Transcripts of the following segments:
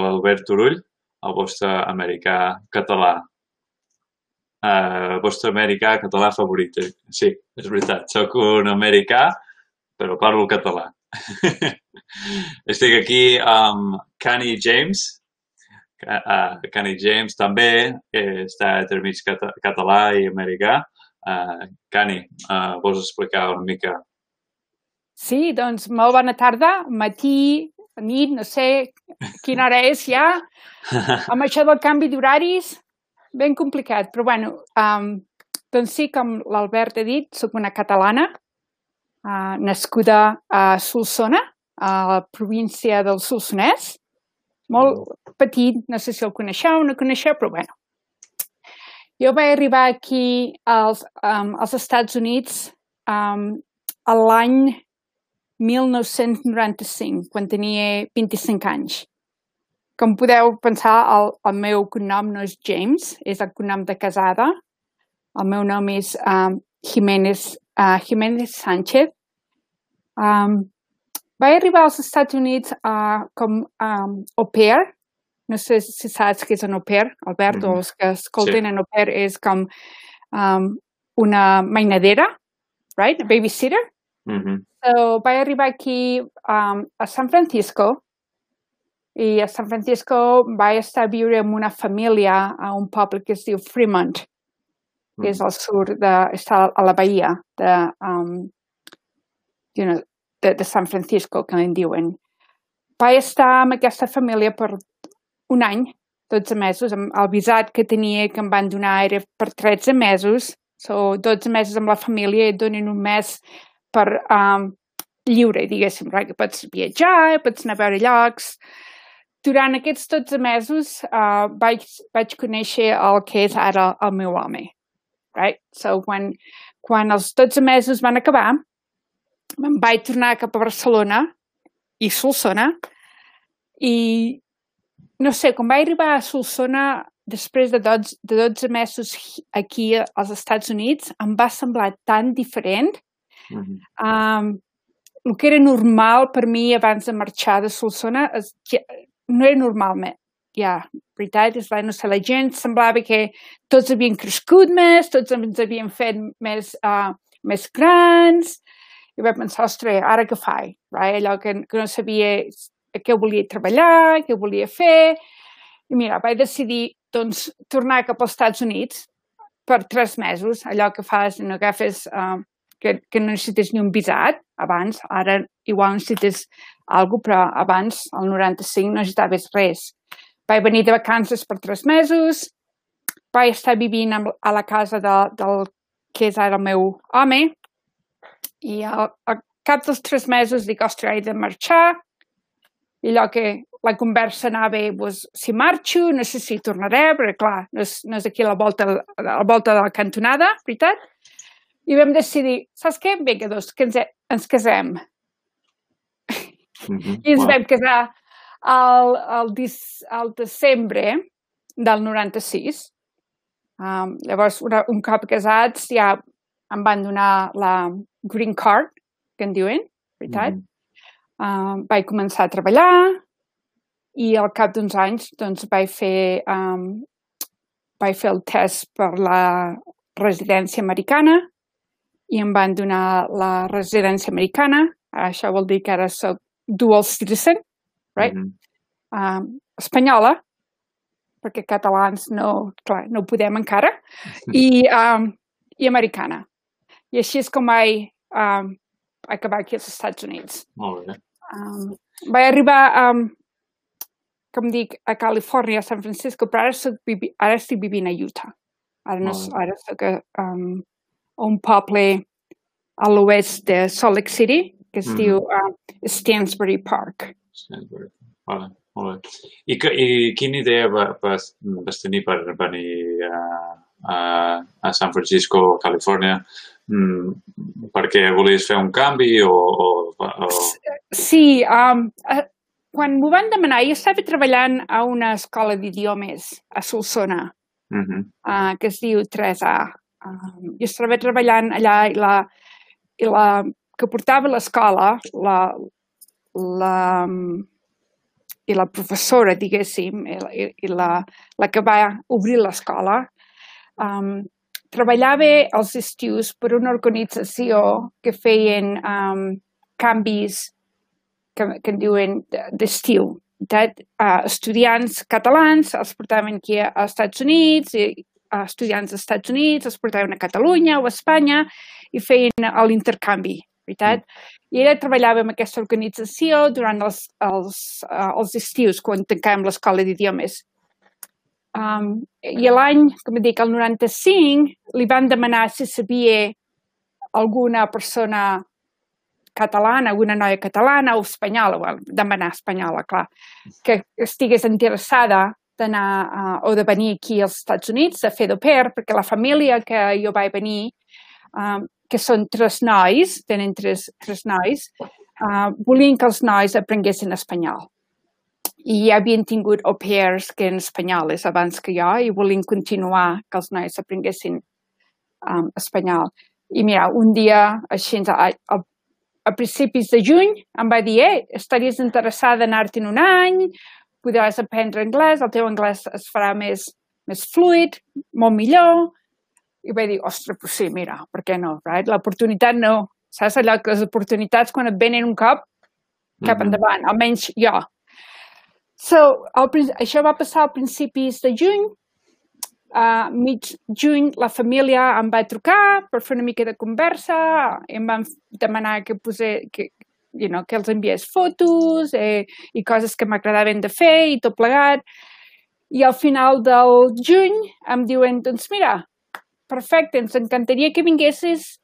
l'Albert Turull, el vostre americà català. El vostre americà català favorit. Sí, és veritat, sóc un americà, però parlo català. Estic aquí amb Cani James. Uh, Cani James també eh, està entre mig català i americà. Uh, Cani, uh, vols explicar una mica? Sí, doncs molt bona tarda, matí, nit, no sé quina hora és ja. Amb això del canvi d'horaris, ben complicat, però bueno, um, doncs sí, com l'Albert ha dit, sóc una catalana, uh, nascuda a Solsona, a la província del Solsonès, molt petit, no sé si el coneixeu o no coneixeu, però bueno. Jo vaig arribar aquí als, um, als Estats Units um, l'any 1995, quan tenia 25 anys. Com podeu pensar, el, el meu cognom no és James, és el cognom de casada. El meu nom és um, Jiménez, uh, Jiménez Sánchez. Um, vaig arribar als Estats Units uh, com um, au pair. No sé si saps què és un au pair, Albert, mm -hmm. o els que escolten sí. en au pair és com um, una mainadera, right? A babysitter. Mm -hmm. So, vaig arribar aquí um, a San Francisco i a San Francisco vaig estar a viure amb una família a un poble que es diu Fremont, que és al sud de, està a la bahia de, um, you know, de, de San Francisco, que en diuen. Vaig estar amb aquesta família per un any, 12 mesos, amb el visat que tenia que em van donar era per 13 mesos, so 12 mesos amb la família i donen un mes per um, lliure, diguéssim, right? que pots viatjar, pots anar a veure llocs. Durant aquests 12 mesos uh, vaig, vaig conèixer el que és ara el meu home. Right? So, quan, quan els 12 mesos van acabar, me'n vaig tornar cap a Barcelona i Solsona i no sé, quan vaig arribar a Solsona després de 12, de 12 mesos aquí als Estats Units em va semblar tan diferent Mm -hmm. um, el que era normal per mi abans de marxar de Solsona és, ja, no era normal ja, veritat, és la, no sé, la gent semblava que tots havien crescut més, tots ens havien fet més, uh, més grans, i vaig pensar, ostres, ara què faig? Right? Allò que, que no sabia què volia treballar, què volia fer, i mira, vaig decidir doncs, tornar cap als Estats Units per tres mesos, allò que fas, no agafes uh, que, que no necessites ni un visat abans, ara igual necessites alguna però abans, al 95, no necessitaves res. Vaig venir de vacances per tres mesos, vaig estar vivint a la casa de, del que és ara el meu home, i al, al cap dels tres mesos dic, ostres, he de marxar, i allò que la conversa anava, pues, si marxo, no sé si tornaré, perquè clar, no és, no és aquí a la volta, a la volta de la cantonada, veritat? I vam decidir, saps què? Vinga, doncs, que ens, ens casem. Mm -hmm. I ens wow. vam casar al, al, dis, al desembre del 96. Um, llavors, una, un cop casats, ja em van donar la green card, que en diuen, veritat? Mm -hmm. um, vaig començar a treballar i al cap d'uns anys doncs, vaig fer um, vaig fer el test per la residència americana i em van donar la residència americana. Això vol dir que ara soc dual citizen, right? Mm -hmm. um, espanyola, perquè catalans no, clar, no podem encara, i, um, i americana. I així és com vaig um, acabar aquí als Estats Units. Molt bé. Um, vaig arribar, um, com dic, a Califòrnia, a San Francisco, però ara, soc, ara estic vivint a Utah. Ara, no, ara soc a, um, un poble a l'oest de Salt Lake City que es mm. diu uh, Stansbury Park. Stansbury, vale, molt bé. I, que, i quina idea vas, vas tenir per venir a, a, a San Francisco, Califòrnia? Mm, perquè volies fer un canvi o... o, o... Sí, um, quan m'ho van demanar, jo estava treballant a una escola d'idiomes a Solsona, uh -huh. uh, que es diu 3A. Um, jo estava treballant allà i la, i la que portava l'escola, la, la, i la professora, diguéssim, i, i la, la que va obrir l'escola, um, treballava als estius per una organització que feien um, canvis que, que en diuen d'estiu. Uh, estudiants catalans els portaven aquí als Estats Units, i uh, estudiants dels Estats Units els portaven a Catalunya o a Espanya i feien l'intercanvi, veritat? Mm. I ella treballava amb aquesta organització durant els, els, uh, els estius, quan tancàvem l'escola d'idiomes. Um, I l'any, com dic, el 95, li van demanar si sabia alguna persona catalana, alguna noia catalana o espanyola, well, demanar espanyola, clar, que estigués interessada d'anar uh, o de venir aquí als Estats Units a fer d'oper, perquè la família que jo vaig venir, um, que són tres nois, tenen tres, tres nois, uh, volien que els nois aprenguessin espanyol. I ja havien tingut au pairs que eren espanyoles abans que jo i volien continuar que els nois aprenguessin um, espanyol. I mira, un dia, així, a, a, a principis de juny, em va dir, eh, estaries interessada en anar-te'n un any, podràs aprendre anglès, el teu anglès es farà més, més fluid, molt millor. I vaig dir, ostres, però sí, mira, per què no? Right? L'oportunitat no. Saps allò que les oportunitats quan et venen un cop, cap mm -hmm. endavant, almenys jo. So, el, això va passar al principis de juny. A uh, mig juny la família em va trucar per fer una mica de conversa i em van demanar que, posé, que, you know, que els enviés fotos eh, i coses que m'agradaven de fer i tot plegat. I al final del juny em diuen, doncs mira, perfecte, ens encantaria que vinguessis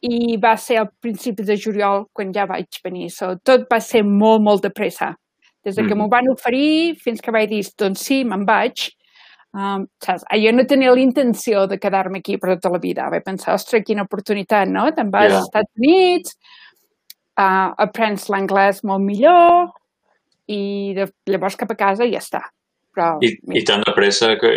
i va ser al principi de juliol quan ja vaig venir. So, tot va ser molt, molt de pressa. Des de que m'ho mm. van oferir fins que vaig dir, doncs sí, me'n vaig. Um, saps? Jo no tenia la intenció de quedar-me aquí per tota la vida. Vaig pensar, ostres, quina oportunitat, no? Te'n vas yeah. als Estats Units, uh, aprens l'anglès molt millor i de, llavors cap a casa i ja està. Però, I, I tan de pressa que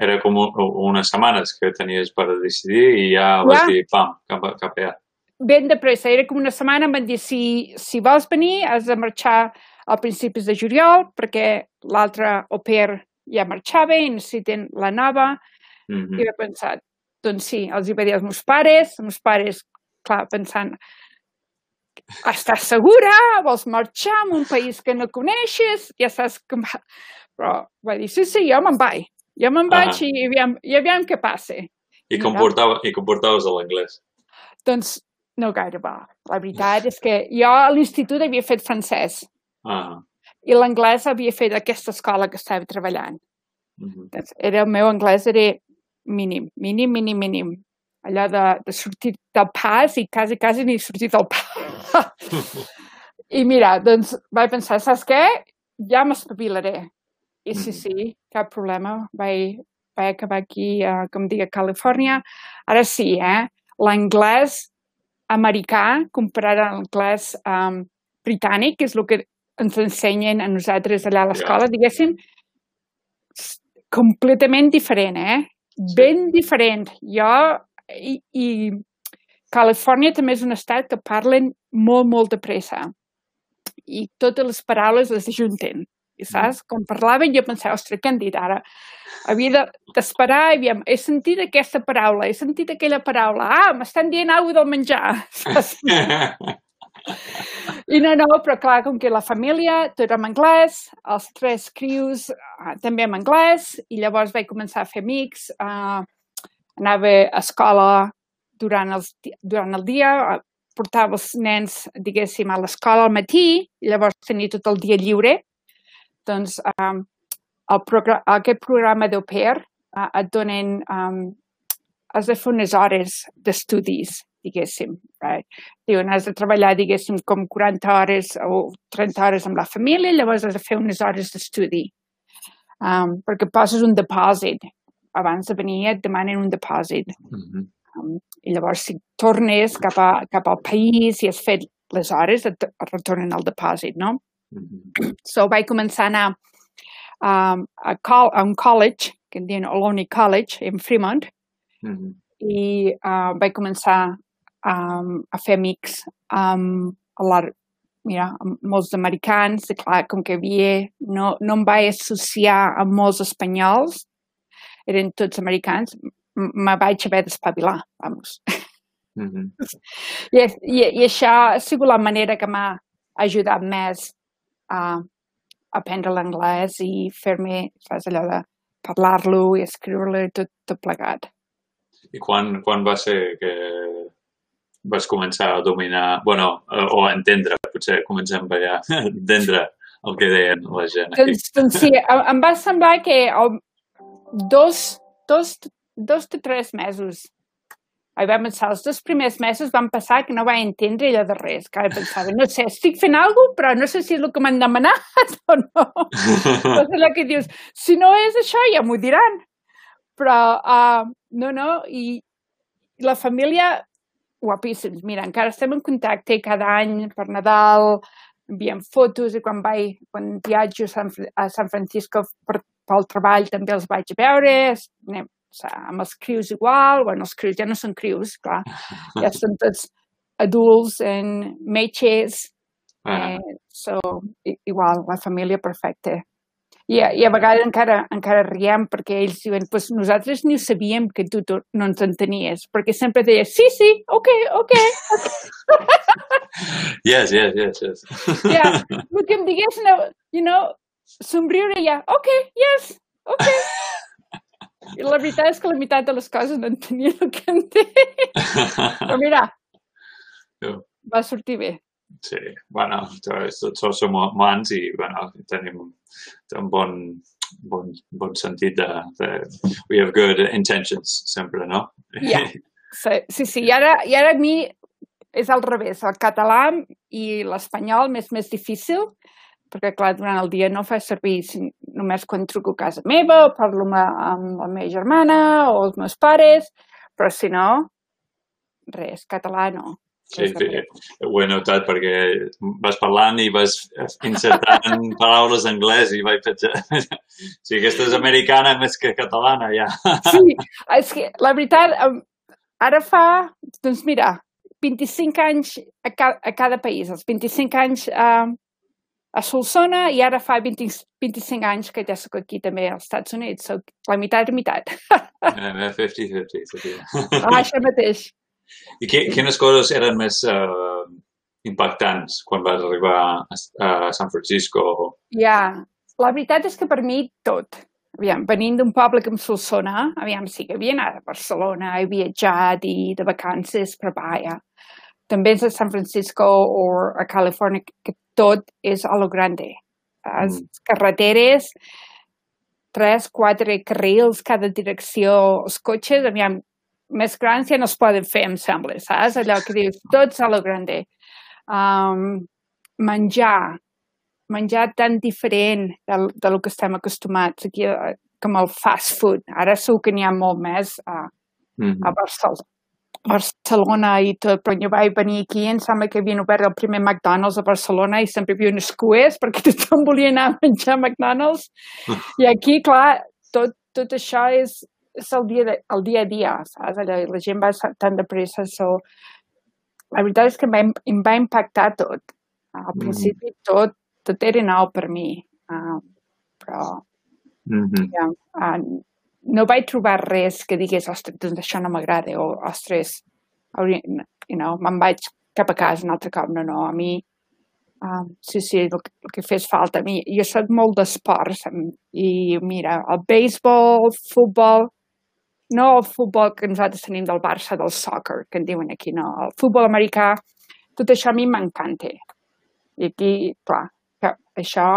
era com un, unes setmanes que tenies per decidir i ja vas ja. dir, pam, cap, cap allà. Ben de pressa, era com una setmana, em van dir, si, si vols venir has de marxar a principis de juliol perquè l'altre au pair ja marxava i necessiten la nova. Mm -hmm. I vaig pensar, doncs sí, els hi va dir als meus pares, els meus pares, clar, pensant, estàs segura? Vols marxar a un país que no coneixes? Ja saps que va... Però va dir, sí, sí, jo me'n vaig. Jo me'n vaig -huh. i, aviam, i aviam què passa. I com, portava, i com portaves l'anglès? Doncs no gaire bo. La veritat és que jo a l'institut havia fet francès. -huh. I l'anglès havia fet aquesta escola que estava treballant. Uh -huh. doncs era, el meu anglès era mínim, mínim, mínim, mínim allò de, de sortir del pas i quasi, quasi ni sortit del pas. I mira, doncs vaig pensar, saps què? Ja m'espavilaré. I sí, mm. sí, cap problema. Vaig, vaig acabar aquí, uh, com dic, a Califòrnia. Ara sí, eh? L'anglès americà comparat amb l'anglès um, britànic, que és el que ens ensenyen a nosaltres allà a l'escola, diguéssim, completament diferent, eh? Ben diferent. Jo i, i Califòrnia també és un estat que parlen molt, molt de pressa i totes les paraules les ajunten. I mm. saps? Quan parlaven jo pensava, ostres, què han dit ara? Havia d'esperar, de, he sentit aquesta paraula, he sentit aquella paraula, ah, m'estan dient alguna del menjar, saps? I no, no, però clar, com que la família, tot en anglès, els tres crius uh, també en anglès, i llavors vaig començar a fer amics, uh, anava a escola durant, els, durant el dia, portava els nens, diguéssim, a l'escola al matí, llavors tenia tot el dia lliure. Doncs um, el programa, aquest programa d'au pair uh, et donen, um, has de fer unes hores d'estudis, diguéssim. Right? Diuen, has de treballar, diguéssim, com 40 hores o 30 hores amb la família, llavors has de fer unes hores d'estudi. Um, perquè poses un depòsit abans de venir et demanen un depòsit. Mm -hmm. Um, I llavors, si tornes cap, a, cap al país i has fet les hores, et, et retornen el depòsit, no? Mm -hmm. So vaig començar a anar um, a, col a un college, que en diuen Ohlone College, en Fremont, mm -hmm. i uh, vaig començar um, a fer amics amb la mira, amb molts americans, i clar, com que havia, no, no em vaig associar amb molts espanyols, eren tots americans, me vaig haver d'espavilar, vamos. Mm -hmm. I, i, I això ha sigut la manera que m'ha ajudat més a aprendre l'anglès i fer-me, saps, allò de parlar-lo i escriure-lo i tot, tot plegat. I quan, quan va ser que vas començar a dominar, bueno, o a entendre, potser comencem allà, a entendre el que deien la gent. Aquí. Doncs, doncs sí, em va semblar que el, dos, dos, dos de tres mesos i vam pensar, els dos primers mesos van passar que no vaig entendre allò de res, que ara pensava, no sé, estic fent alguna però no sé si és el que m'han demanat o no. és el que dius, si no és això ja m'ho diran. Però, uh, no, no, i la família, guapíssims, mira, encara estem en contacte cada any per Nadal, enviem fotos i quan vaig, quan viatjo a San, a San Francisco per, pel treball també els vaig veure, anem, amb els crius igual, bueno, els crius ja no són crius, clar, ja són tots adults en metges, ah. eh, so, igual, la família perfecta. I, I a vegades encara, encara riem perquè ells diuen, pues nosaltres ni ho sabíem que tu, tu no ens entenies, perquè sempre deies, sí, sí, ok, ok. yes, yes, yes, yes. yeah, el que em digués, no, you know, somriure ja, ok, yes, ok. I la veritat és que la meitat de les coses no entenia el que deia. Però mira, va sortir bé. Sí, bueno, tots som humans i, bueno, tenim un bon, bon, bon sentit de, de... We have good intentions, sempre, no? Yeah. Sí, sí, sí. I ara, i ara a mi és al revés. El català i l'espanyol m'és més difícil perquè clar, durant el dia no fa servir només quan truco a casa meva o parlo amb, amb la meva germana o els meus pares, però si no, res, català no. Sí, sí, ho he notat perquè vas parlant i vas insertant paraules d'anglès i vaig pensar... Sí, aquesta és americana més que catalana, ja. Sí, és que la veritat, ara fa, doncs mira, 25 anys a, ca a cada país, els 25 anys uh, a Solsona i ara fa 20, 25 anys que ja sóc aquí també als Estats Units. Soc la meitat i meitat. 50-50. ah, això mateix. I que, quines coses eren més uh, impactants quan vas arribar a, a San Francisco? Ja, yeah. la veritat és que per mi tot. Aviam, venint d'un poble com Solsona, aviam, sí que havia anat a Barcelona, he viatjat i de vacances, però vaja, també és a San Francisco o a Califòrnia, que tot és a lo grande. Les mm. carreteres, tres, quatre carrils cada direcció, els cotxes, aviam, més grans ja no es poden fer, em sembla, saps? Allò que dius, tots a lo grande. Um, menjar, menjar tan diferent del, del que estem acostumats aquí, eh, com el fast food. Ara segur que n'hi ha molt més a, mm -hmm. a Barcelona Barcelona i tot, però jo vaig venir aquí em sembla que havien obert el primer McDonald's a Barcelona i sempre hi havia unes cues perquè tothom volia anar a menjar a McDonald's. I aquí, clar, tot, tot això és, és el, dia de, el dia a dia, saps? Allà, la gent va tan de pressa. So, la veritat és que em va, em va impactar tot. Al mm. principi mm. tot, tot era nou per mi. Uh, però mm -hmm. ja, uh, no vaig trobar res que digués, ostres, doncs això no m'agrada, o ostres, you know, me'n vaig cap a casa un altre cop. No, no, a mi, um, sí, sí, el, el que fes falta. A mi, jo soc molt d'esports i mira, el béisbol, el futbol, no el futbol que nosaltres tenim del Barça, del soccer, que en diuen aquí, no. El futbol americà, tot això a mi m'encanta. I aquí, clar, això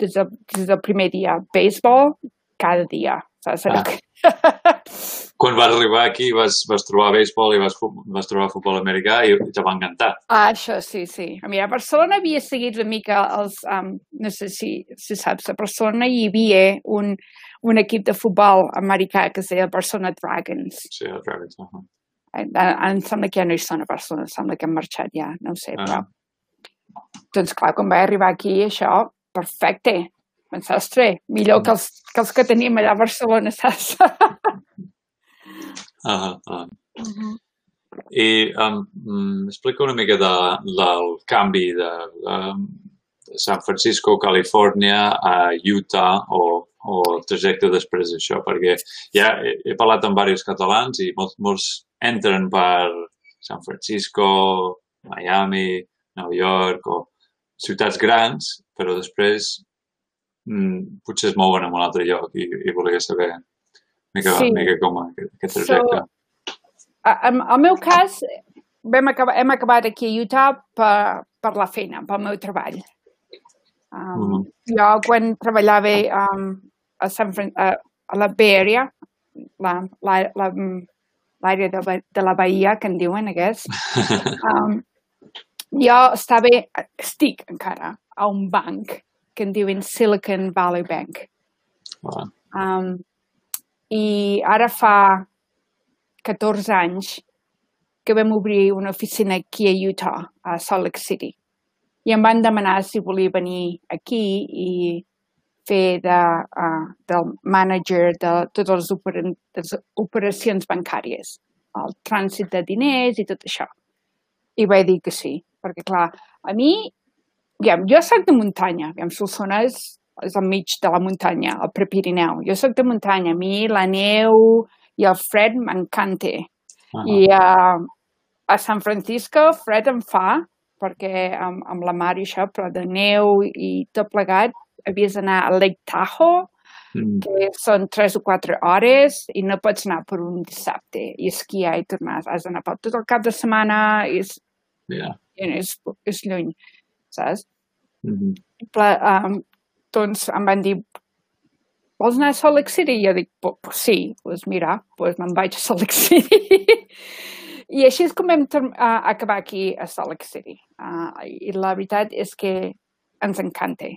des, de, des del primer dia, béisbol, cada dia. Saps? Ah. Que... Quan vas arribar aquí vas, vas trobar béisbol i vas, vas trobar futbol americà i te va encantar. Ah, això sí, sí. A mi a Barcelona havia seguit una mica els... Um, no sé si, si saps, a Barcelona hi havia un, un equip de futbol americà que es deia Barcelona Dragons. Sí, el Dragons. Uh -huh. em, em sembla que ja no hi són a Barcelona, em sembla que han marxat ja, no ho sé, però... Doncs clar, quan vaig arribar aquí, això, perfecte pensar, ostres, millor que els, que els que tenim allà a Barcelona, saps? Uh -huh, uh -huh. I um, mm, explica una mica de, del canvi de, de San Francisco, Califòrnia, a Utah o, o el trajecte després d'això, perquè ja he, he parlat amb diversos catalans i molts, molts entren per San Francisco, Miami, New York o ciutats grans, però després mm, potser es mouen en un altre lloc i, i volia saber mica, sí. mica com aquest, trajecte. So, en el meu cas, vam acabar, hem acabat aquí a Utah per, per la feina, pel meu treball. Um, mm -hmm. Jo, quan treballava um, a, San Fran a, a la Bay Area, l'àrea la, la, de, de la Bahia, que en diuen, aquest, um, jo estava, estic encara, a un banc que en diuen Silicon Valley Bank. Wow. Um, I ara fa 14 anys que vam obrir una oficina aquí a Utah, a Salt Lake City. I em van demanar si volia venir aquí i fer de, uh, del manager de totes les, oper les operacions bancàries, el trànsit de diners i tot això. I vaig dir que sí, perquè clar, a mi, aviam, jo soc de muntanya, aviam, Solsona és, és al mig de la muntanya, al Prepirineu. Jo soc de muntanya, a mi la neu i el fred m'encanta. -huh. I uh, a San Francisco fred em fa, perquè amb, amb la mar i això, però de neu i tot plegat, havies d'anar a Lake Tahoe, mm. que són tres o quatre hores i no pots anar per un dissabte i esquiar i tornar. Has d'anar per tot el cap de setmana i és, yeah. és, és lluny, saps? Mm -hmm. Però, um, doncs em van dir, vols anar a Salt Lake City? I jo dic, pues, sí, pues mira, pues me'n vaig a Salt Lake City. I així és com vam uh, acabar aquí a Salt Lake City. Uh, I la veritat és que ens encanta.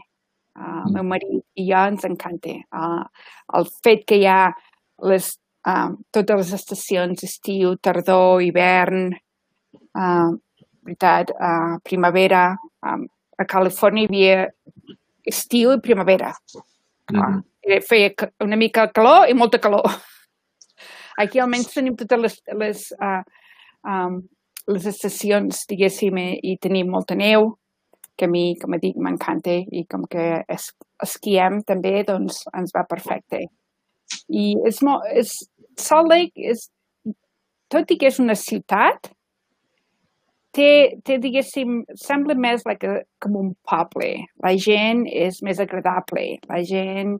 Uh, el meu marit i jo ens encanta. Uh, el fet que hi ha les, uh, totes les estacions, estiu, tardor, hivern, uh, veritat, uh, primavera. Um, a Califòrnia hi havia estiu i primavera. Mm -hmm. uh, feia una mica calor i molta calor. Aquí almenys tenim totes les, les uh, um, les estacions, diguéssim, i tenim molta neu, que a mi, com dic, m'encanta i com que es, esquiem també, doncs ens va perfecte. I és molt, és, Salt Lake és, tot i que és una ciutat, té, té diguéssim, sembla més like a, com un poble. La gent és més agradable, la gent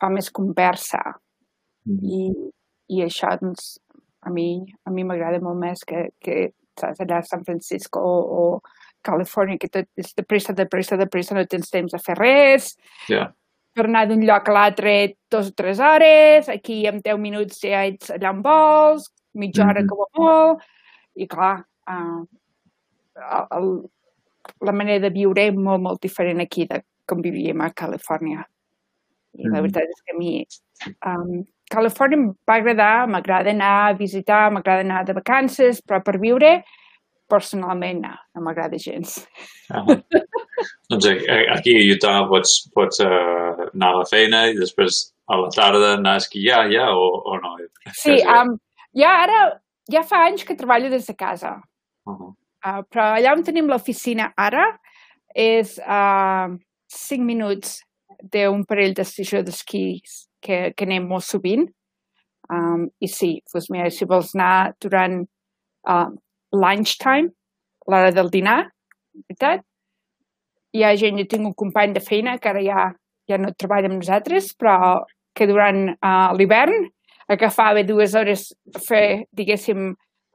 fa més conversa. Mm -hmm. I, I això, doncs, a mi a mi m'agrada molt més que, que saps, allà a San Francisco o, o Califòrnia, que tot és de pressa, de pressa, de pressa, no tens temps a fer res. Yeah. Per anar d'un lloc a l'altre dos o tres hores, aquí en 10 minuts ja ets allà on vols, mitja hora mm -hmm. com a molt, i clar, uh, el, la manera de viure és molt, molt diferent aquí de com vivíem a Califòrnia. I mm la veritat és que a mi um, Califòrnia em va agradar, m'agrada anar a visitar, m'agrada anar de vacances, però per viure, personalment, no, no m'agrada gens. Ah, doncs aquí a Utah pots, pots uh, anar a la feina i després a la tarda anar a esquiar ja o, o no? Sí, um, ja ara, ja fa anys que treballo des de casa. Uh -huh. Uh, però allà on tenim l'oficina ara és a uh, 5 minuts d'un parell d'estació d'esquís que, que anem molt sovint. Um, I sí, doncs mira, si vols anar durant uh, lunchtime, l'hora del dinar, veritat, hi ha gent, jo tinc un company de feina que ara ja, ja no treballa amb nosaltres, però que durant uh, l'hivern agafava dues hores a fer, diguéssim,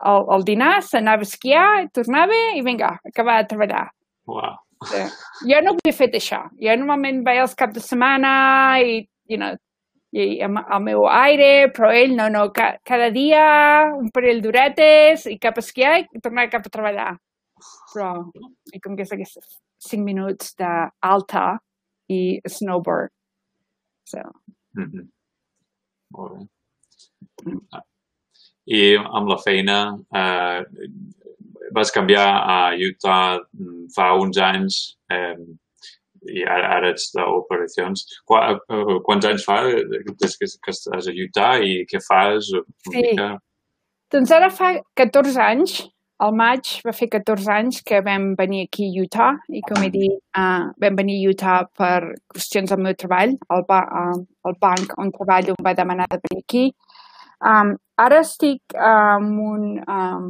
el, el dinar, s'anava a esquiar, tornava i vinga, acabava de treballar. Wow. Sí. Jo no havia fet això. Jo normalment vaig als cap de setmana i you know, i amb el meu aire, però ell no, no, ca, cada dia un parell d'horetes i cap a esquiar i tornar cap a treballar. Però, i com que és aquests cinc minuts d'alta i snowboard. So. Mm -hmm. Molt bé. I amb la feina, eh, vas canviar a Utah mm, fa uns anys, eh, i ara, ara ets d'operacions. Qu quants anys fa des que, que estàs a Utah i què fas? Sí. Mica? Doncs ara fa 14 anys, al maig va fer 14 anys que vam venir aquí a Utah i com he dit, uh, vam venir a Utah per qüestions del meu treball. El, ba uh, el banc on treballo em va demanar de venir aquí. Um, ara estic en un, um,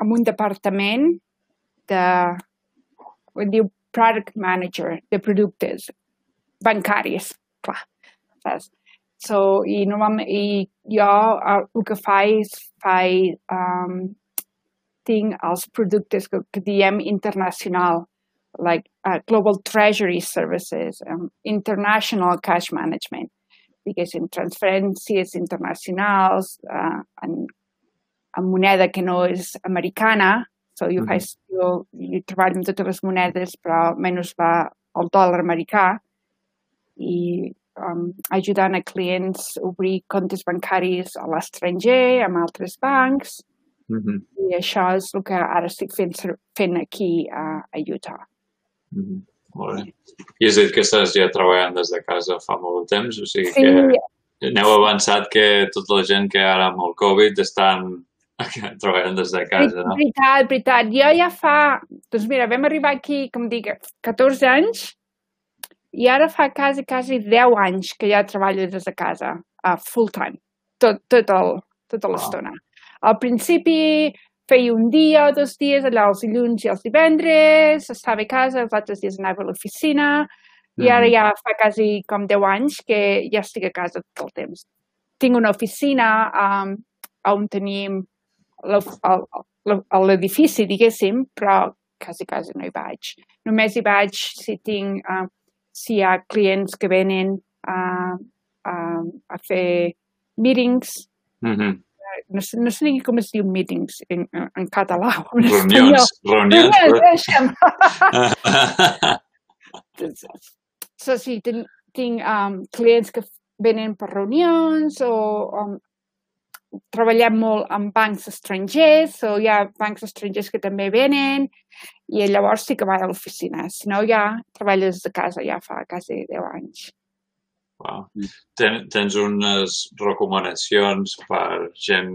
en un departament de, ho diu product manager, de productes bancaris, clar, saps? So, i, normalment, i jo el, el que faig, faig um, tinc els productes que, que diem internacional, like uh, Global Treasury Services, um, International Cash Management, diguéssim, transferències internacionals uh, en, en moneda que no és americana, so jo, mm -hmm. faig, jo, jo treballo amb totes les monedes, però menys va el dòlar americà, i um, ajudant a clients a obrir comptes bancaris a l'estranger, amb altres bancs, mm -hmm. i això és el que ara estic fent, fent aquí a, a Utah. Mm -hmm. Molt bé. I has dit que estàs ja treballant des de casa fa molt de temps, o sigui sí. que neu avançat que tota la gent que ara amb el Covid estan treballant des de casa, no? Veritat, veritat. Jo ja fa... Doncs mira, vam arribar aquí, com dic, 14 anys, i ara fa quasi, quasi 10 anys que ja treballo des de casa, uh, full time, tot, tot el, tota l'estona. Wow. Al principi feia un dia o dos dies, allà els dilluns i els divendres, estava a casa, els altres dies anava a l'oficina, mm. i ara ja fa quasi com 10 anys que ja estic a casa tot el temps. Tinc una oficina um, on tenim l'edifici, diguéssim, però quasi, quasi no hi vaig. Només hi vaig si tinc uh, si hi ha clients que venen a, a, a fer meetings. Mm -hmm. No, sé, no sé ni com es diu meetings en, en català. En reunions. Reunions. reunions so, sí, tinc, tinc um, clients que venen per reunions o um, treballem molt amb bancs estrangers, o hi ha bancs estrangers que també venen, i llavors sí que va a l'oficina. Si no, ja treballes de casa, ja fa quasi 10 anys. Wow. Ten, tens unes recomanacions per gent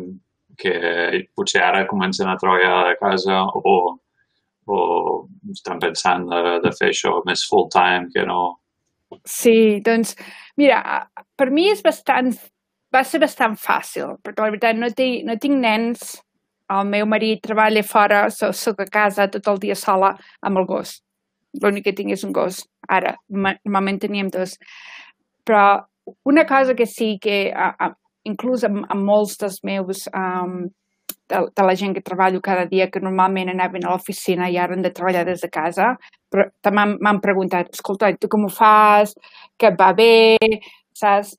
que potser ara comencen a treballar de casa o, o estan pensant de, de fer això més full-time que no... Sí, doncs, mira, per mi és bastant va ser bastant fàcil, perquè la veritat no, tinc, no tinc nens, el meu marit treballa fora, so, soc a casa tot el dia sola amb el gos. L'únic que tinc és un gos. Ara, normalment teníem dos. Però una cosa que sí que, a, a, inclús amb, amb molts dels meus, um, de, de la gent que treballo cada dia, que normalment anaven a l'oficina i ara han de treballar des de casa, però també m'han preguntat, escolta, tu com ho fas? Que et va bé? Saps?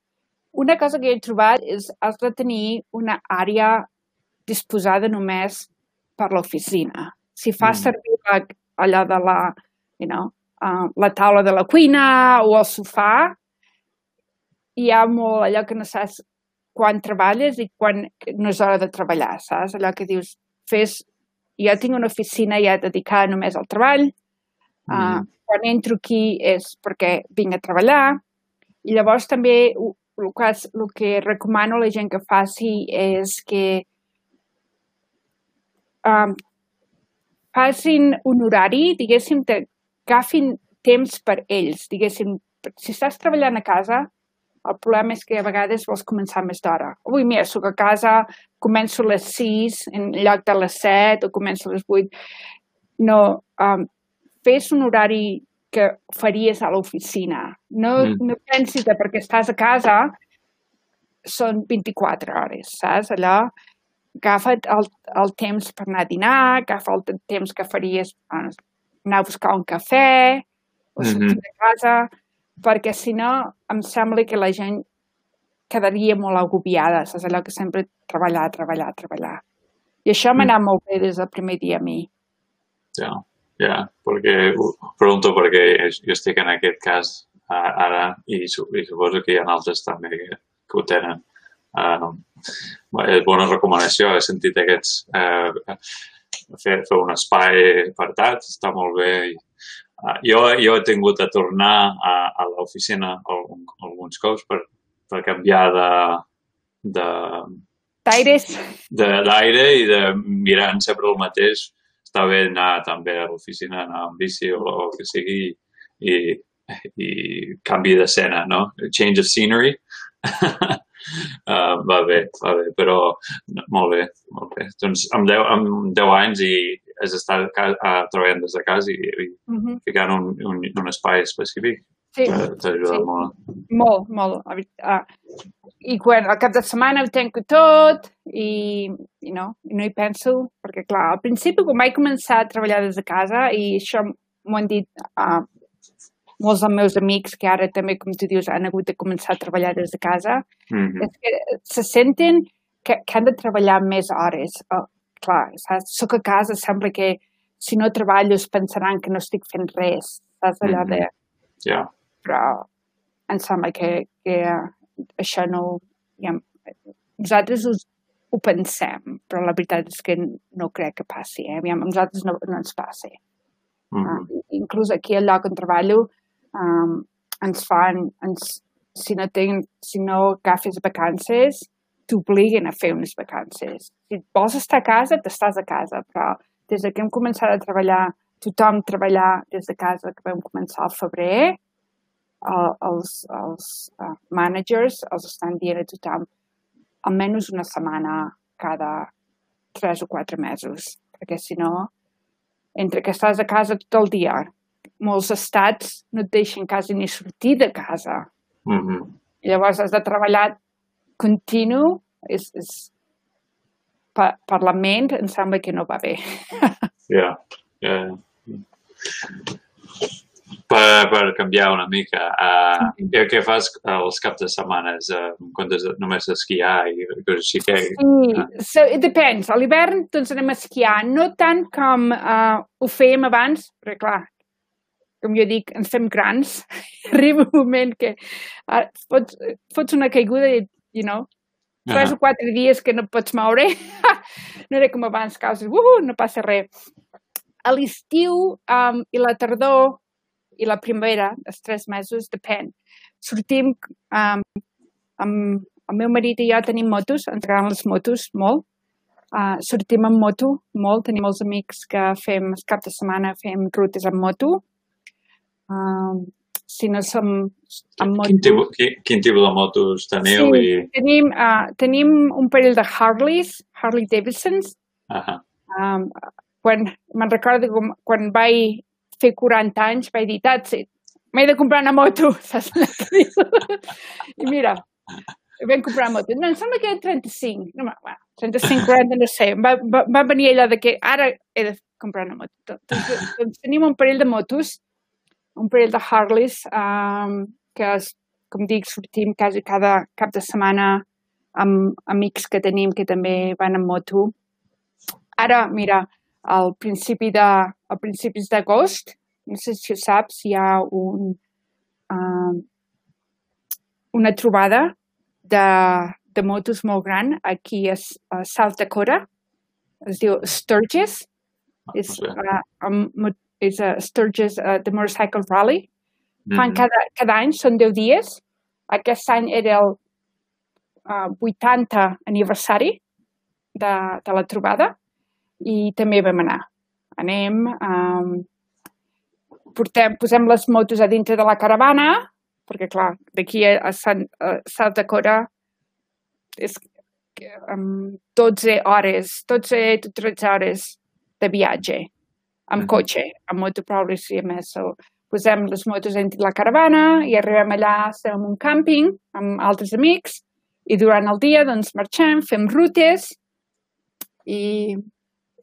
Una cosa que he trobat és has de tenir una àrea disposada només per l'oficina. Si fas mm. servir la, allò de la, you know, uh, la taula de la cuina o el sofà, hi ha molt allò que no saps quan treballes i quan no és hora de treballar, saps? Allò que dius, fes... Jo tinc una oficina ja dedicada només al treball, uh, mm. quan entro aquí és perquè vinc a treballar, i llavors també el que, el que recomano a la gent que faci és que um, facin un horari, diguéssim, que agafin temps per ells, diguéssim, si estàs treballant a casa, el problema és que a vegades vols començar més d'hora. Avui, mira, soc a casa, començo a les 6 en lloc de les 7 o començo a les 8. No, um, fes un horari que faries a l'oficina. No, mm. no pensis que perquè estàs a casa són 24 hores, saps? Allò, agafa't el, el temps per anar a dinar, agafa el temps que faries anar a buscar un cafè o sortir mm -hmm. de casa, perquè si no em sembla que la gent quedaria molt agobiada, saps? Allò que sempre treballar, treballar, treballar. I això m'ha mm. anat molt bé des del primer dia a mi. Ja. Yeah. Ja, perquè pregunto perquè jo estic en aquest cas ara i, i suposo que hi ha altres també que, que ho tenen. Uh, és bona recomanació, he sentit aquests uh, fer, fer un espai apartat, està molt bé. Uh, jo, jo he tingut de tornar a, a l'oficina algun, alguns cops per, per canviar de, de, D'aires. De l'aire i de mirant sempre el mateix. Està bé anar també a l'oficina, anar amb bici o el que sigui i, i canvi d'escena, no? Change of scenery. uh, va bé, va bé, però no, molt bé, molt bé. Doncs amb 10, amb 10 anys i has estat uh, treballant des de casa i, i uh -huh. ficant un, un, un espai específic Sí, t'ha ajudat sí. molt. molt, molt. Ah, I quan al cap de setmana ho tanco tot i, i no, i no hi penso, perquè clar, al principi quan vaig començar a treballar des de casa i això m'ho han dit uh, molts dels meus amics que ara també, com tu dius, han hagut de començar a treballar des de casa, Mm -hmm. és que se senten que, que han de treballar més hores. Clar, saps? Soc a casa, sembla que si no treballo es pensaran que no estic fent res. Saps? Allò de... Ja, Però em sembla que, que això no... Ja, nosaltres us, ho pensem, però la veritat és que no crec que passi. Eh? Aviam, a nosaltres no, no ens passa. mm Uh, -hmm. inclús aquí al lloc on treballo um, ens fan, ens, si no, ten, si no agafes vacances, t'obliguen a fer unes vacances. Si vols estar a casa, t'estàs a casa, però des que hem començat a treballar, tothom treballar des de casa, que vam començar al febrer, uh, els, els uh, managers els estan dient a tothom almenys una setmana cada tres o quatre mesos, perquè si no, entre que estàs a casa tot el dia, molts estats no et deixen quasi ni sortir de casa. Mm -hmm. Llavors has de treballar continu, és, és per, per la ment em sembla que no va bé. Ja, ja. Per, per canviar una mica, uh, què, què fas els caps de setmanes uh, en comptes de només esquiar i coses així? Que, Sí, so, it depends. A l'hivern doncs anem a esquiar, no tant com uh, ho fèiem abans, perquè clar, com jo dic, ens fem grans. Arriba un moment que uh, fots, fots una caiguda i, you know, tres Ah. o quatre dies que no pots moure. no era com abans, que uh, uh, no passa res. A l'estiu um, i la tardor i la primavera, els tres mesos, depèn. Sortim um, amb el meu marit i jo tenim motos, ens agraden les motos molt. Uh, sortim amb moto molt, tenim molts amics que fem, el cap de setmana fem rutes amb moto. Uh, si no som amb moto... quin, tipus, quin, quin tipus de motos teniu? Sí, I... tenim, uh, tenim un parell de Harleys, Harley Davidsons. Uh Um, quan me'n recordo com, quan vaig fer 40 anys, vaig dir, that's it, m'he de comprar una moto, saps? I mira, vam comprar una moto. No, em sembla que era 35. No, bueno, 35, 40, no sé. Va, va, va venir allò de que ara he de comprar una moto. Doncs, doncs tenim un parell de motos, un parell de Harleys, um, que, es, com dic, sortim quasi cada cap de setmana amb amics que tenim que també van en moto. Ara, mira, al principi de, a principis d'agost, no sé si ho saps, hi ha un, um, una trobada de, de motos molt gran aquí a, a South Dakota. Es diu Sturgis. És, Ok. uh, um, mo- és a Sturgis uh, the Motorcycle Rally. Fan Mhm. cada, cada any, són 10 dies. Aquest any era el uh, 80 aniversari de, de la trobada i també vam anar. Anem, um, portem, posem les motos a dintre de la caravana, perquè clar, d'aquí a, a, Sant, a South Dakota és um, 12 hores, 12 o 13 hores de viatge, amb cotxe, amb moto progressiva més. So, posem les motos dintre la caravana i arribem allà, estem en un càmping amb altres amics i durant el dia doncs marxem, fem rutes i,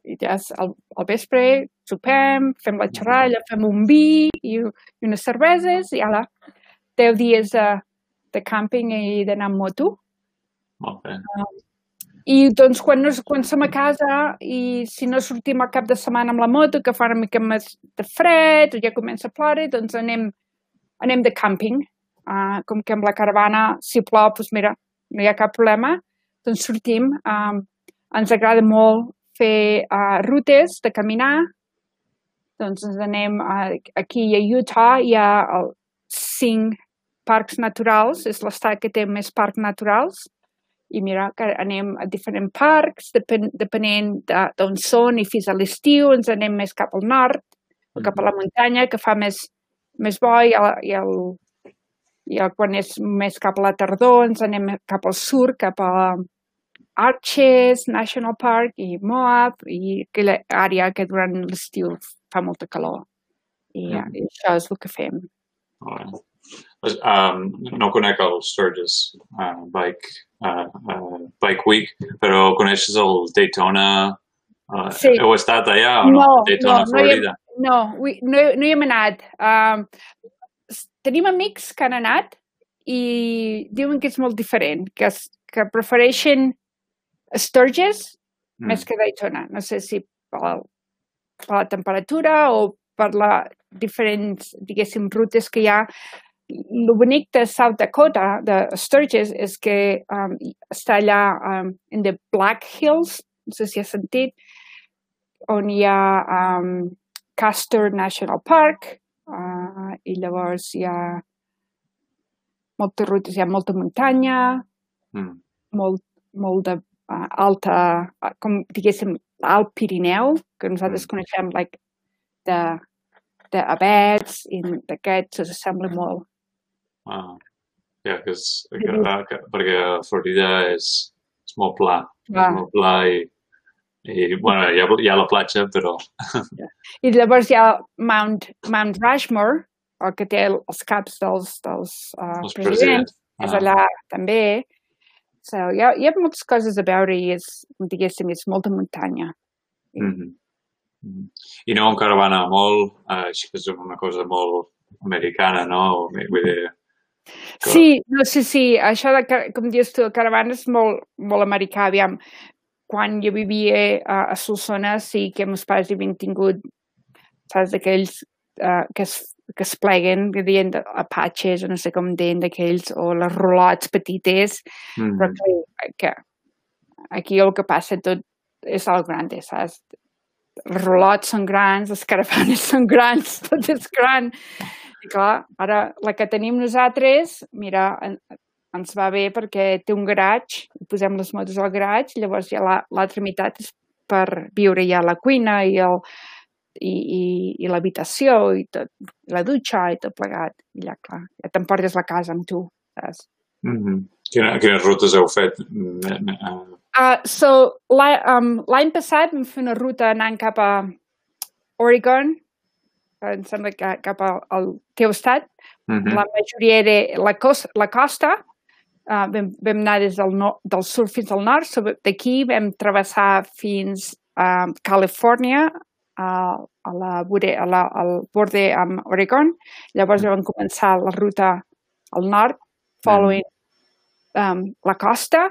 i ja és al, al vespre sopem, fem la xerralla, fem un vi i, i unes cerveses i ala, 10 dies de, de càmping i d'anar amb moto. Molt bé. I doncs quan, no, quan som a casa i si no sortim al cap de setmana amb la moto, que fa una mica més de fred o ja comença a ploure, doncs anem, anem de càmping. Uh, com que amb la caravana, si plou, doncs mira, no hi ha cap problema, doncs sortim. Um, ens agrada molt fer uh, rutes de caminar, doncs ens anem uh, aquí a Utah, hi ha el, cinc parcs naturals, és l'estat que té més parcs naturals, i mira que anem a diferents parcs, depen, depenent d'on són i fins a l'estiu ens anem més cap al nord, o cap a la muntanya, que fa més, més bo i, el, i, el, i el, quan és més cap a la tardor ens anem cap al sud, cap a Arches National Park i Moab i aquella àrea que durant l'estiu fa molta calor. I, mm. i això és el que fem. Right. Um, no conec el Sturgis uh, Bike, uh, uh, Bike Week, però coneixes el Daytona? Uh, sí. Heu estat allà o no? No, Daytona, no, Florida? No, no, no, no hi hem anat. Um, tenim amics que han anat i diuen que és molt diferent, que, es, que prefereixen Sturgis mm. més que Daytona. No sé si per, per la temperatura o per la diferents, diguéssim, rutes que hi ha. El bonic de South Dakota, de Sturgis, és que um, està allà um, in the Black Hills, no sé si has sentit, on hi ha um, Castor National Park, uh, i llavors hi ha moltes rutes, hi ha molta muntanya, mm. molt, molt de uh, alta, uh, com diguéssim, l'Alt Pirineu, que nosaltres mm. coneixem like, de d'abets i d'aquests s'assembla molt. Ah, ja, que és, que, que, perquè Florida és, és molt pla, ah. és molt pla i, i bueno, hi ha, hi ha la platja, però... I llavors hi ha Mount, Mount Rushmore, el que té els caps dels, dels uh, els presidents, presidents. Ah. és allà també. So, hi, ha, hi ha moltes coses a veure i és, diguéssim, és molta muntanya. Mm -hmm. I no encara va anar molt, eh, així que és una cosa molt americana, no? Vull dir, Sí, no sé sí, sí, això de, com dius tu, caravana és molt, molt americà, aviam. Quan jo vivia a, a Solsona, sí que meus pares havien tingut, saps, d'aquells uh, que es que es pleguen, que diuen apatxes, o no sé com deien d'aquells, o les rolots petites, mm. però que, que aquí el que passa tot és el gran, saps? els rolots són grans, les caravanes són grans, tot és gran. I clar, ara la que tenim nosaltres, mira, en, ens va bé perquè té un garatge, posem les motos al garatge, llavors ja l'altra la, meitat és per viure ja a la cuina i el, i, i, i l'habitació i tot, la dutxa i tot plegat. I ja, clar, ja t'emportes la casa amb tu, saps? Mm -hmm. Quina, quines rutes heu fet? Uh, so, l'any um, passat vam fer una ruta anant cap a Oregon, em sembla que cap al, al teu estat. Uh -huh. La majoria era la, costa, la costa. Uh, vam, vam anar des del, no, del sud fins al nord. So, D'aquí vam travessar fins a uh, Califòrnia, uh, a la, a la, al borde amb Oregon. Llavors vam començar la ruta al nord, following uh -huh. um, la costa,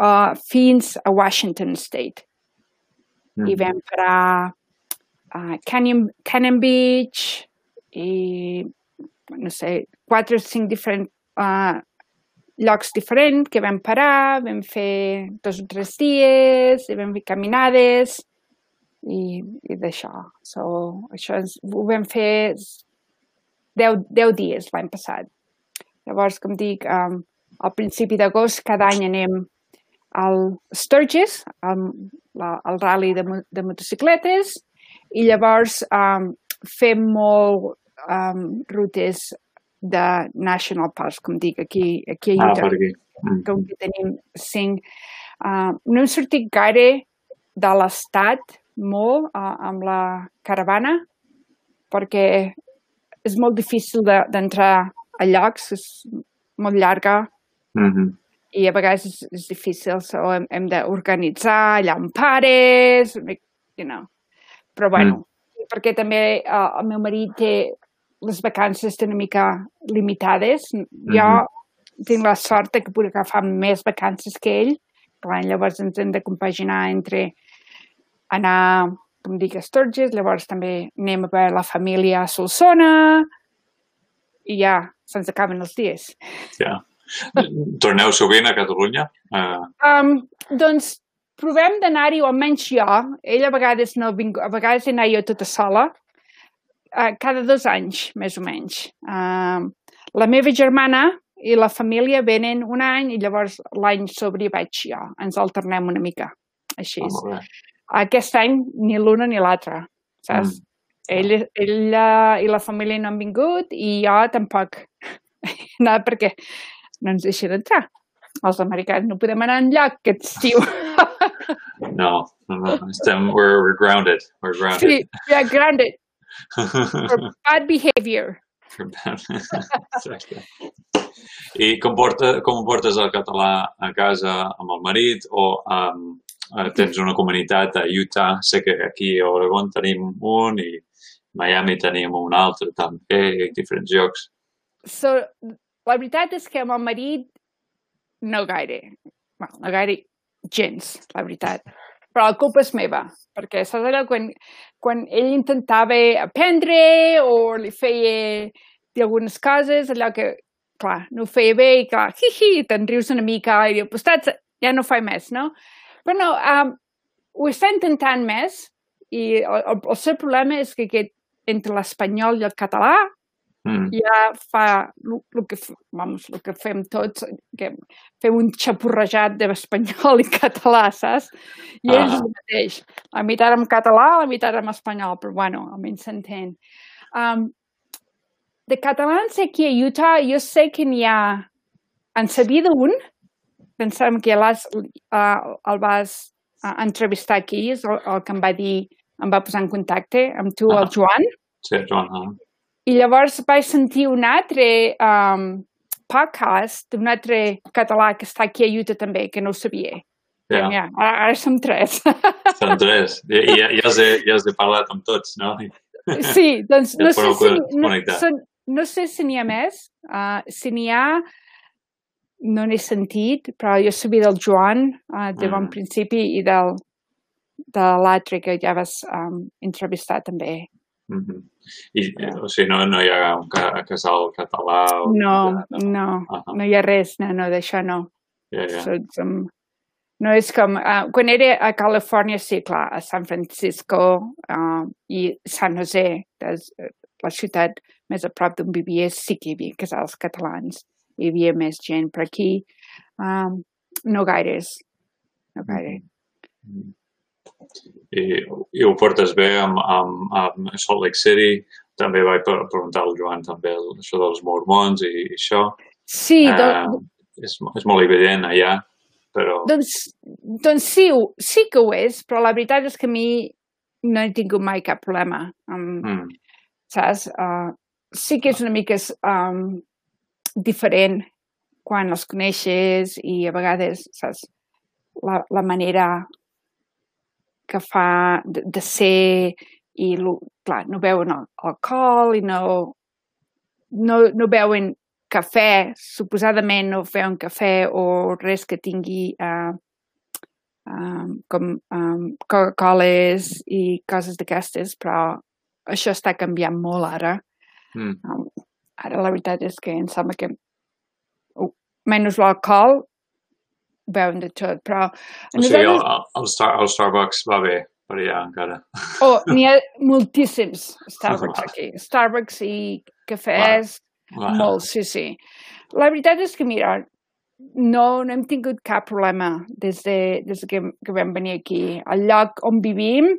uh, fins a Washington State. Mm. I vam parar a Canyon, Canyon Beach i, no sé, quatre o cinc diferents uh, llocs diferents que vam parar, vam fer dos o tres dies, i vam fer caminades i, i d'això. So, això és, ho vam fer 10, 10 dies l'any passat. Llavors, com dic, um, al principi d'agost cada any anem al Sturgis, al, al rally de, de motocicletes, i llavors um, fem molt um, rutes de National Parks, com dic, aquí, aquí a ah, Inter, aquí. Mm. com que tenim cinc. Uh, no hem sortit gaire de l'estat molt uh, amb la caravana, perquè és molt difícil d'entrar de, a llocs, és molt llarga. Mm -hmm i a vegades és, és difícil, so hem, hem d'organitzar allà on pares, you know. Però bueno, mm. perquè també uh, el meu marit té les vacances una mica limitades. Jo mm -hmm. tinc la sort que puc agafar més vacances que ell. Clar, llavors ens hem de compaginar entre anar, com dic, a Sturgis, llavors també anem a veure la família a Solsona i ja se'ns acaben els dies. Ja. Yeah. Torneu sovint a Catalunya? Uh... Um, doncs provem d'anar-hi, o almenys jo. Ell a vegades no vinc, a vegades he anat jo tota sola, uh, cada dos anys, més o menys. Uh, la meva germana i la família venen un any i llavors l'any sobre hi vaig jo. Ens alternem una mica, així. Ah. Aquest any ni l'una ni l'altra, saps? Mm. Ell, ella i la família no han vingut i jo tampoc. no, perquè no ens deixen entrar. Els americans no podem anar enlloc aquest estiu. No, no. Estem, we're, we're grounded. We're grounded. yeah, grounded for bad behavior. Exacte. I com, porta, com portes el català a casa amb el marit o um, eh, tens una comunitat a Utah? Sé que aquí a Oregon tenim un i Miami tenim un altre també, i diferents llocs. So, la veritat és que amb el marit no gaire. Well, no gaire gens, la veritat. Però la culpa és meva, perquè saps allò quan, quan ell intentava aprendre o li feia algunes coses, allò que, clar, no ho feia bé i clar, hi, hi, te'n rius una mica i diu, pues saps, ja no faig més, no? Però no, um, ho està intentant més i el, el, el seu problema és que aquest, entre l'espanyol i el català Mm. ja fa el que, f- vamos, el que fem tots, que fem un xapurrejat d'espanyol i català, saps? I ells Ah. el mateix. La meitat en català, la meitat en espanyol, però bueno, almenys s'entén. Um, de catalans aquí a Utah, jo sé que n'hi ha... En sabia d'un, pensàvem que l'has, uh, el vas uh, entrevistar aquí, és el, el que em va dir, em va posar en contacte amb tu, Ah. el Joan, Sí, Joan. ah. I llavors vaig sentir un altre um, podcast d'un altre català que està aquí a Utah també, que no ho sabia. Ja, Ja, ara, ara som tres. són tres. I, i, ja, ja, has de, ja has de parlar amb tots, no? sí, doncs no sé, si, no, són, no sé si n'hi ha més. Uh, si n'hi ha, no n'he sentit, però jo sabia del Joan uh, de bon Mm. principi i del, de l'altre que ja vas um, entrevistar també. Mm -hmm. I, Ja. o sigui, no, no hi ha un ca casal català? O... No, no, Ahà. no hi ha res, no, no, d'això no. Ja, ja. So, um, no és com... Uh, quan era a Califòrnia, sí, clar, a San Francisco uh, i San Jose, des, eh, la ciutat més a prop d'on vivia, sí que hi havia casals catalans. Hi havia més gent, però aquí um, no gaires. No gaire. Mm. I, I ho portes bé amb, amb, amb Salt Lake City? També vaig preguntar al Joan també el, això dels mormons i, i això. Sí, Eh, do, és, és molt evident allà, però... doncs, doncs sí, sí que ho és, però la veritat és que a mi no he tingut mai cap problema amb, Mm, saps? Uh, sí que és una mica um, diferent quan els coneixes i a vegades, saps, la, la manera que fa de, de ser i, lo, clar, no beuen al- alcohol i no, no, no beuen cafè, suposadament no beuen cafè o res que tingui uh, um, com um, Coca-Coles i coses d'aquestes, però això està canviant molt ara. mm, Um, ara la veritat és que em sembla que uh, menys l'alcohol beuen de tot, però o sigui, el, nosaltres, el, el, Star, el Starbucks va bé per allà encara. oh, n'hi ha moltíssims Starbucks aquí. Starbucks i cafès, Va. molt, sí, sí. La veritat és que, mira, no, no hem tingut cap problema des, de, des de que, que vam venir aquí. Al lloc on vivim,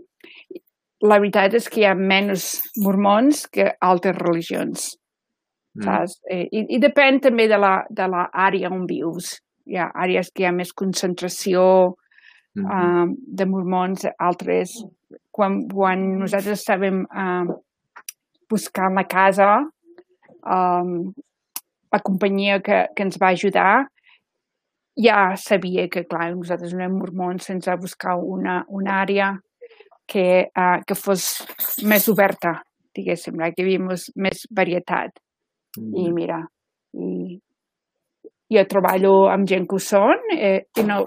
la veritat és que hi ha menys mormons que altres religions. Mm, saps? Eh, I, I depèn també de la, de la àrea on vius. Hi ha àrees que hi ha més concentració mm, um, de mormons, altres... Quan, quan nosaltres estàvem um, buscant la casa, um, la companyia que, que ens va ajudar ja sabia que, clar, nosaltres no érem mormons, ens va buscar una, una àrea que, uh, que fos més oberta, diguéssim, que hi havia més, més varietat. I mm. mira, i jo treballo amb gent que ho són eh, i no,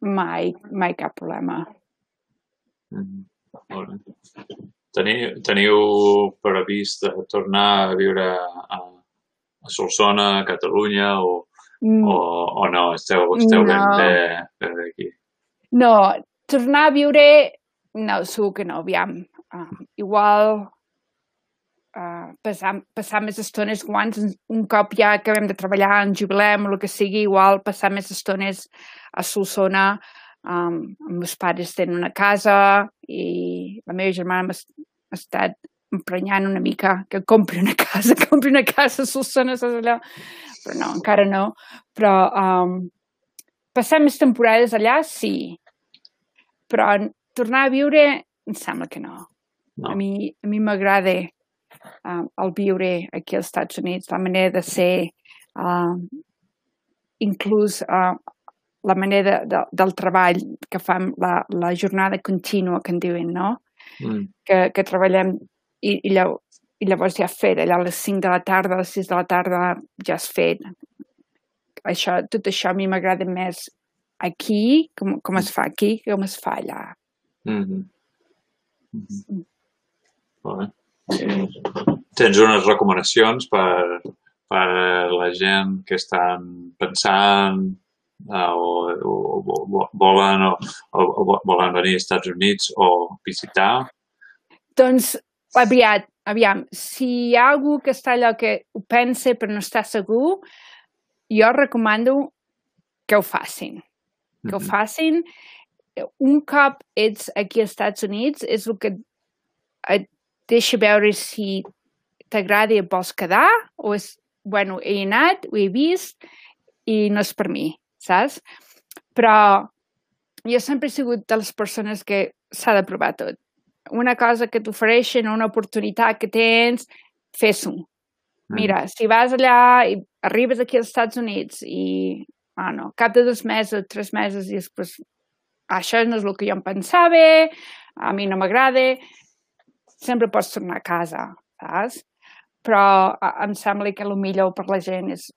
mai, mai cap problema. Molt bé. Teniu, teniu previst de tornar a viure a, a Solsona, a Catalunya, o, Mm, o, o no? Esteu, esteu ben No. bé, bé bé aquí. No, tornar a viure, no, segur que no, aviam. Uh, igual uh, passar, passar més estones guants un cop ja acabem de treballar, en jubilem o el que sigui, igual passar més estones a Solsona um, els meus pares tenen una casa i la meva germana m'ha estat emprenyant una mica que compri una casa, compri una casa a Solsona, saps allò? Però no, encara no. Però um, passar més temporades allà, sí. Però tornar a viure, em sembla que no. no. A mi a mi m'agrada um, el viure aquí als Estats Units, la manera de ser, um, inclús uh, la manera de, del treball que fem, la, la jornada contínua que en diuen, no? Mm. Que, que treballem i, i, llavors, i llavors ja fet, allà a les 5 de la tarda, a les 6 de la tarda ja has fet. Això, tot això a mi m'agrada més aquí, com, com es fa aquí, com es fa allà. Mm -hmm. Mm -hmm. Vale. Tens unes recomanacions per, per la gent que estan pensant uh, o, o, o, volen, o, o, volen venir als Estats Units o visitar? Doncs aviat, aviam, si hi ha algú que està allò que ho pensa però no està segur, jo recomano que ho facin. Que ho facin. Un cop ets aquí als Estats Units és el que et deixa veure si t'agrada i et vols quedar o és, bueno, he anat, ho he vist i no és per mi, saps? Però jo sempre he sigut de les persones que s'ha de provar tot una cosa que t'ofereixen, una oportunitat que tens, fes-ho. Mm. Mira, si vas allà i arribes aquí als Estats Units i, ah, no, cap de dos mesos, tres mesos i després això no és el que jo em pensava, a mi no m'agrada, sempre pots tornar a casa, saps? Però em sembla que el millor per la gent és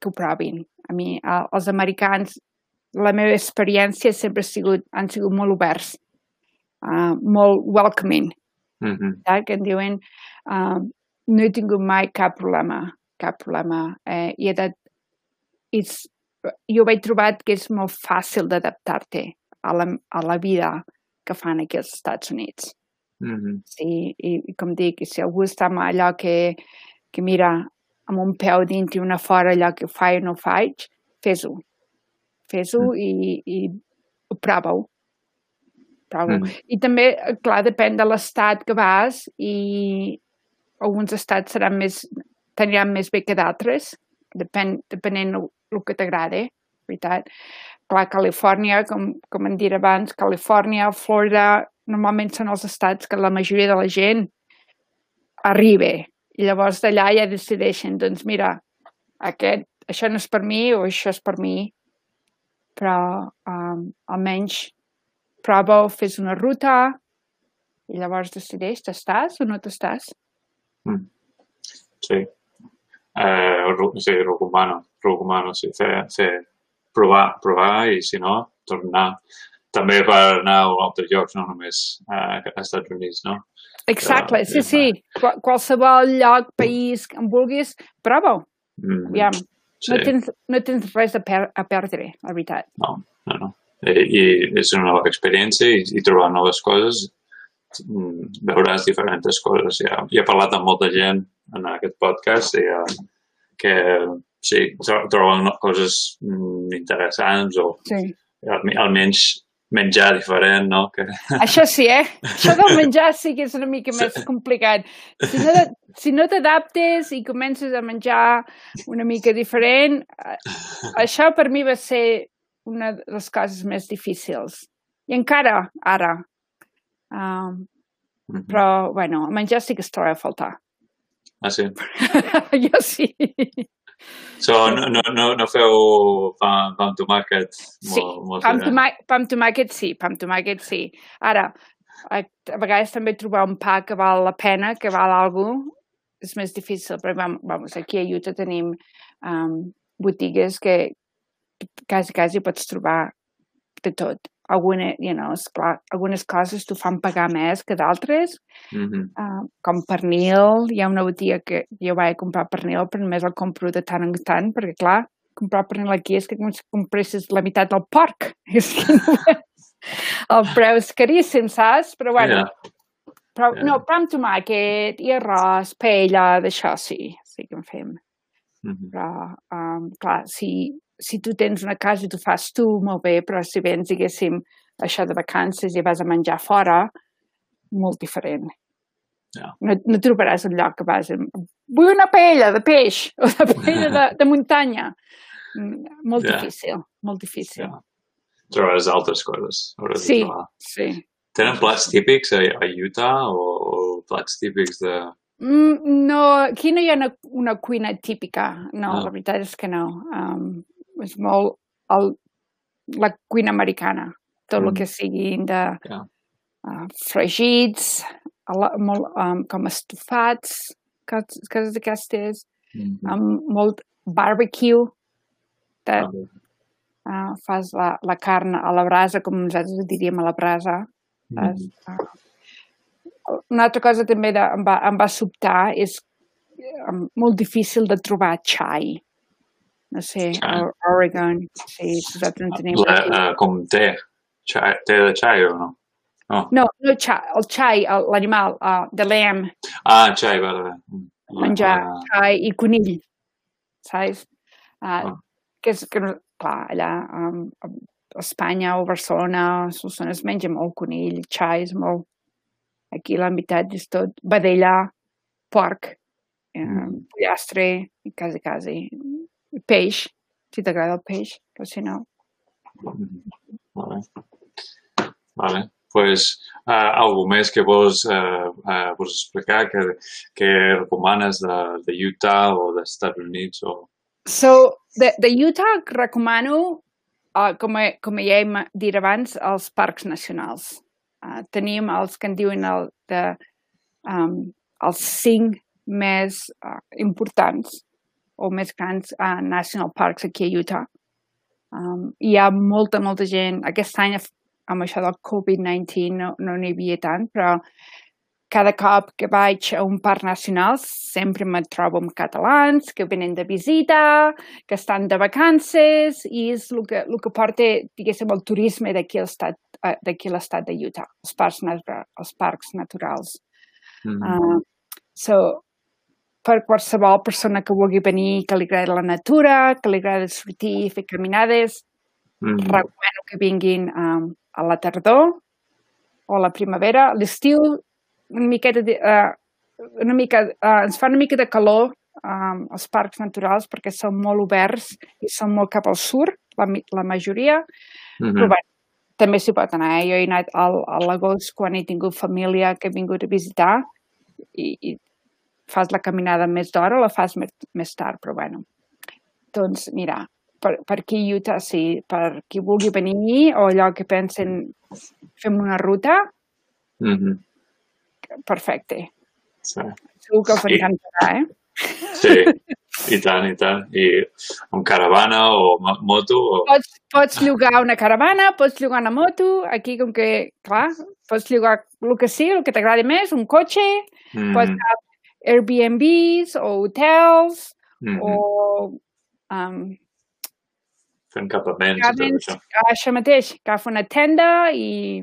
que ho provin. A mi, els americans, la meva experiència sempre ha sigut, han sigut molt oberts uh, molt welcoming. Mm -hmm. ja, que en diuen uh, no he tingut mai cap problema, cap problema. Eh, i de, és, jo vaig trobar que és molt fàcil d'adaptar-te a, la, a la vida que fan aquí als Estats Units. Mm -hmm. sí, i, i com dic, si algú està amb allò que, que mira amb un peu dins i una fora allò que faig o no faig, fes-ho. Fes-ho mm. i, i prova-ho trobo. Mm. I també, clar, depèn de l'estat que vas i alguns estats seran més, teniran més bé que d'altres, depèn, depenent el, que t'agrada, veritat. Clar, Califòrnia, com, com em dit abans, Califòrnia, Florida, normalment són els estats que la majoria de la gent arriba. I llavors d'allà ja decideixen, doncs mira, aquest, això no és per mi o això és per mi, però um, almenys prova o fes una ruta i llavors decideix, t'estàs o no t'estàs? Mm. Sí. Eh, sí, recomano, recomano, sí, fer, fer, provar, provar i si no, tornar. També per anar a altres llocs, no només a Estats Units, no? Exacte, sí, sí. Qual qualsevol lloc, país que en vulguis, prova-ho. Mm -hmm. Sí. no, tens, no tens res a, per a perdre, la veritat. No, no, no eh, i és una nova experiència i, i trobar noves coses mm, veuràs diferents coses. Ja, ja he parlat amb molta gent en aquest podcast i, uh, que sí, troben coses mm, interessants o sí. almenys menjar diferent, no? Que... Això sí, eh? Això del menjar sí que és una mica sí. més complicat. Si no, si no t'adaptes i comences a menjar una mica diferent, eh, això per mi va ser una de les coses més difícils. I encara ara. Um, mm -hmm. Però, bueno, menjar sí que es troba a faltar. Ah, sí? jo sí. So, no, no, no, no feu pa, pa amb tomàquet? Sí, molt, molt pa, amb tomàquet, sí, pa amb tomàquet sí. Ara, a, a vegades també trobar un pa que val la pena, que val alguna és més difícil, però vamos, aquí a Utah tenim um, botigues que, quasi, quasi pots trobar de tot. Alguna, you know, esclar, algunes coses t'ho fan pagar més que d'altres, mm -hmm. uh, com pernil. Hi ha una botiga que jo vaig comprar pernil, però només el compro de tant en tant, perquè, clar, comprar pernil aquí és que com si compressis la meitat del porc. És que no, el preu és caríssim, saps? Però, bueno, yeah. Però, Ja. no, però amb tomàquet i arròs, paella, d'això sí, sí que en fem. Mhm. Però, um, clar, si, si tu tens una casa i tu fas tu, molt bé, però si vens, diguéssim, això de vacances i vas a menjar fora, molt diferent. Ja. No, no trobaràs un lloc que vas. Vull una paella de peix o de paella de, de muntanya. Mm, Molt Ja. difícil, molt difícil. Ja. Trobaràs altres coses. hauràs de Sí, trobar. sí. Tenen plats típics a, a Utah o, o plats típics de... Mm, no, aquí no hi ha una, una cuina típica. No, No. la veritat és que no. Um, és molt el, la cuina americana. Tot el Mm. que siguin de Ja. uh, fregits, la, molt, um, com estofats, cos- coses d'aquestes, Mhm. amb molt barbecue. De, Ah, uh, fas la, la carn a la brasa, com nosaltres diríem a la brasa. mhm. Uh, una altra cosa també de, em, va, em va sobtar és um, molt difícil de trobar xai. No sé, a Oregon, sí, nosaltres en tenim. La, uh, com té. Xai, té de xai o no? No. No, no xai, el xai, el- l'animal, uh, de lamb, Ah, xai, vale. menjar Ah, xai i conill, saps? Uh, Ah. que és, que, clar, allà um, a Espanya o Barcelona, a Solsona es menja molt conill, xai és molt... Aquí la veritat és tot vedella, porc, eh, pollastre, quasi, quasi. I peix, si t'agrada el peix, però si no... Vale. Vale. Pues, uh, algú més que vols, uh, uh, vols explicar que, que recomanes de, de Utah o dels Estats Units o... So, de, de Utah recomano, uh, com, he, com ja hem dit abans, els parcs nacionals. Uh, tenim els que en diuen el, de, um, els cinc més uh, importants o més grans uh, national parks aquí a Utah. Um, hi ha molta, molta gent. Aquest any, amb això del Covid-19, no no n'hi havia tant, però cada cop que vaig a un parc nacional sempre me trobo amb catalans que venen de visita, que estan de vacances i és el que, el que porta, diguéssim, el turisme d'aquí a l'estat eh, d'aquí a l'estat de Utah, els parcs, els parcs naturals. Mhm. Uh, so, per qualsevol persona que vulgui venir, que li agrada la natura, que li agrada sortir i fer caminades, Mhm. recomano que vinguin um, a la tardor o a la primavera. A L'estiu, una miqueta de, uh, una mica, uh, ens fa una mica de calor um, els parcs naturals perquè són molt oberts i són molt cap al sud, la, la majoria, Mhm. però bé, també s'hi pot anar. Eh? Jo he anat al, a l'agost quan he tingut família que he vingut a visitar i, i fas la caminada més d'hora o la fas més, més tard, però bueno. Doncs mira, per, per aquí Utah sí, per qui vulgui venir o allò que pensen fem una ruta, Mhm. perfecte. Sí. Segur que us Sí. encantarà, eh? sí, i tant, i tant. I amb caravana o mo- moto o... Pots, pots llogar una caravana, pots llogar una moto, aquí com que, clar, pots llogar el que sigui, el que t'agradi més, un cotxe, Mhm. pots Airbnbs o hotels Mhm. o um, Fent campaments i tot això. això mateix, agafa una tenda i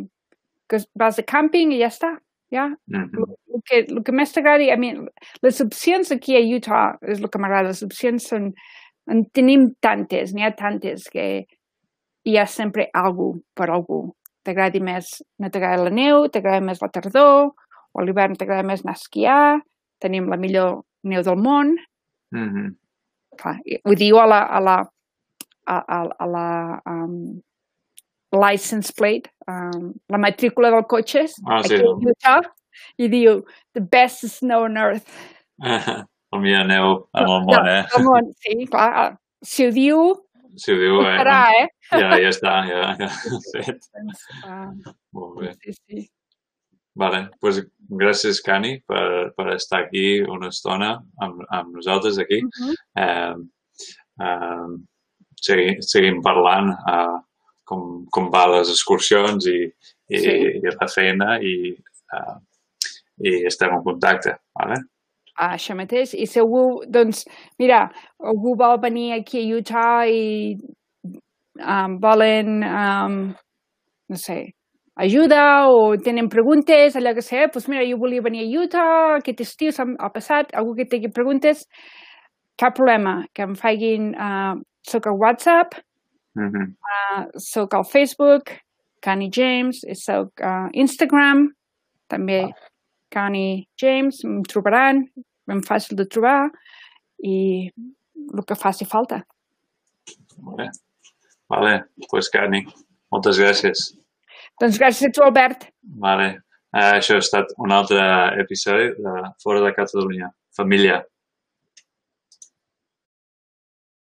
que vas de càmping i ja està, ja. Mhm. el que, el que més t'agradi, a mi, les opcions aquí a Utah és el que m'agrada, les opcions són, en tenim tantes, n'hi ha tantes que hi ha sempre algú per algú. T'agradi més, no t'agrada la neu, t'agrada més la tardor, o l'hivern t'agrada més anar a esquiar, tenim la millor neu del món, Mhm. clar, i ho diu a la, a la, a, a, a la um, license plate, um, la matrícula del cotxe, Ah, sí, aquí Utah, i diu, the best snow on earth. El millor neu en el món, eh? Del món, sí, clar. Si ho diu, Si ho diu, ho eh? farà, eh? Ja, ja està, ja, ja. Fet. Doncs, uh, Molt bé. sí, sí. Vale, pues gràcies, Cani, per, per estar aquí una estona amb, amb nosaltres aquí. Uh -huh. Eh, eh, segui, seguim parlant eh, com, com va les excursions i, i, Sí. i la feina i, eh, i estem en contacte, vale? Ah, això mateix. I si algú, doncs, mira, algú vol venir aquí a Utah i um, volen, um, no sé, ajuda o tenen preguntes, allò que sé, doncs mira, jo volia venir a Utah aquest estiu, ha passat, algú que tingui preguntes, cap problema, que em facin, uh, soc al WhatsApp, Mm -hmm. uh, soc al Facebook, Cani James, soc a uh, Instagram, també Cani James, em trobaran, ben fàcil de trobar i el que faci falta. Molt bé. Vale, doncs pues, Cani, moltes gràcies. Doncs gràcies a tu, Albert. Vale. Uh, això ha estat un altre episodi de Fora de Catalunya. Família.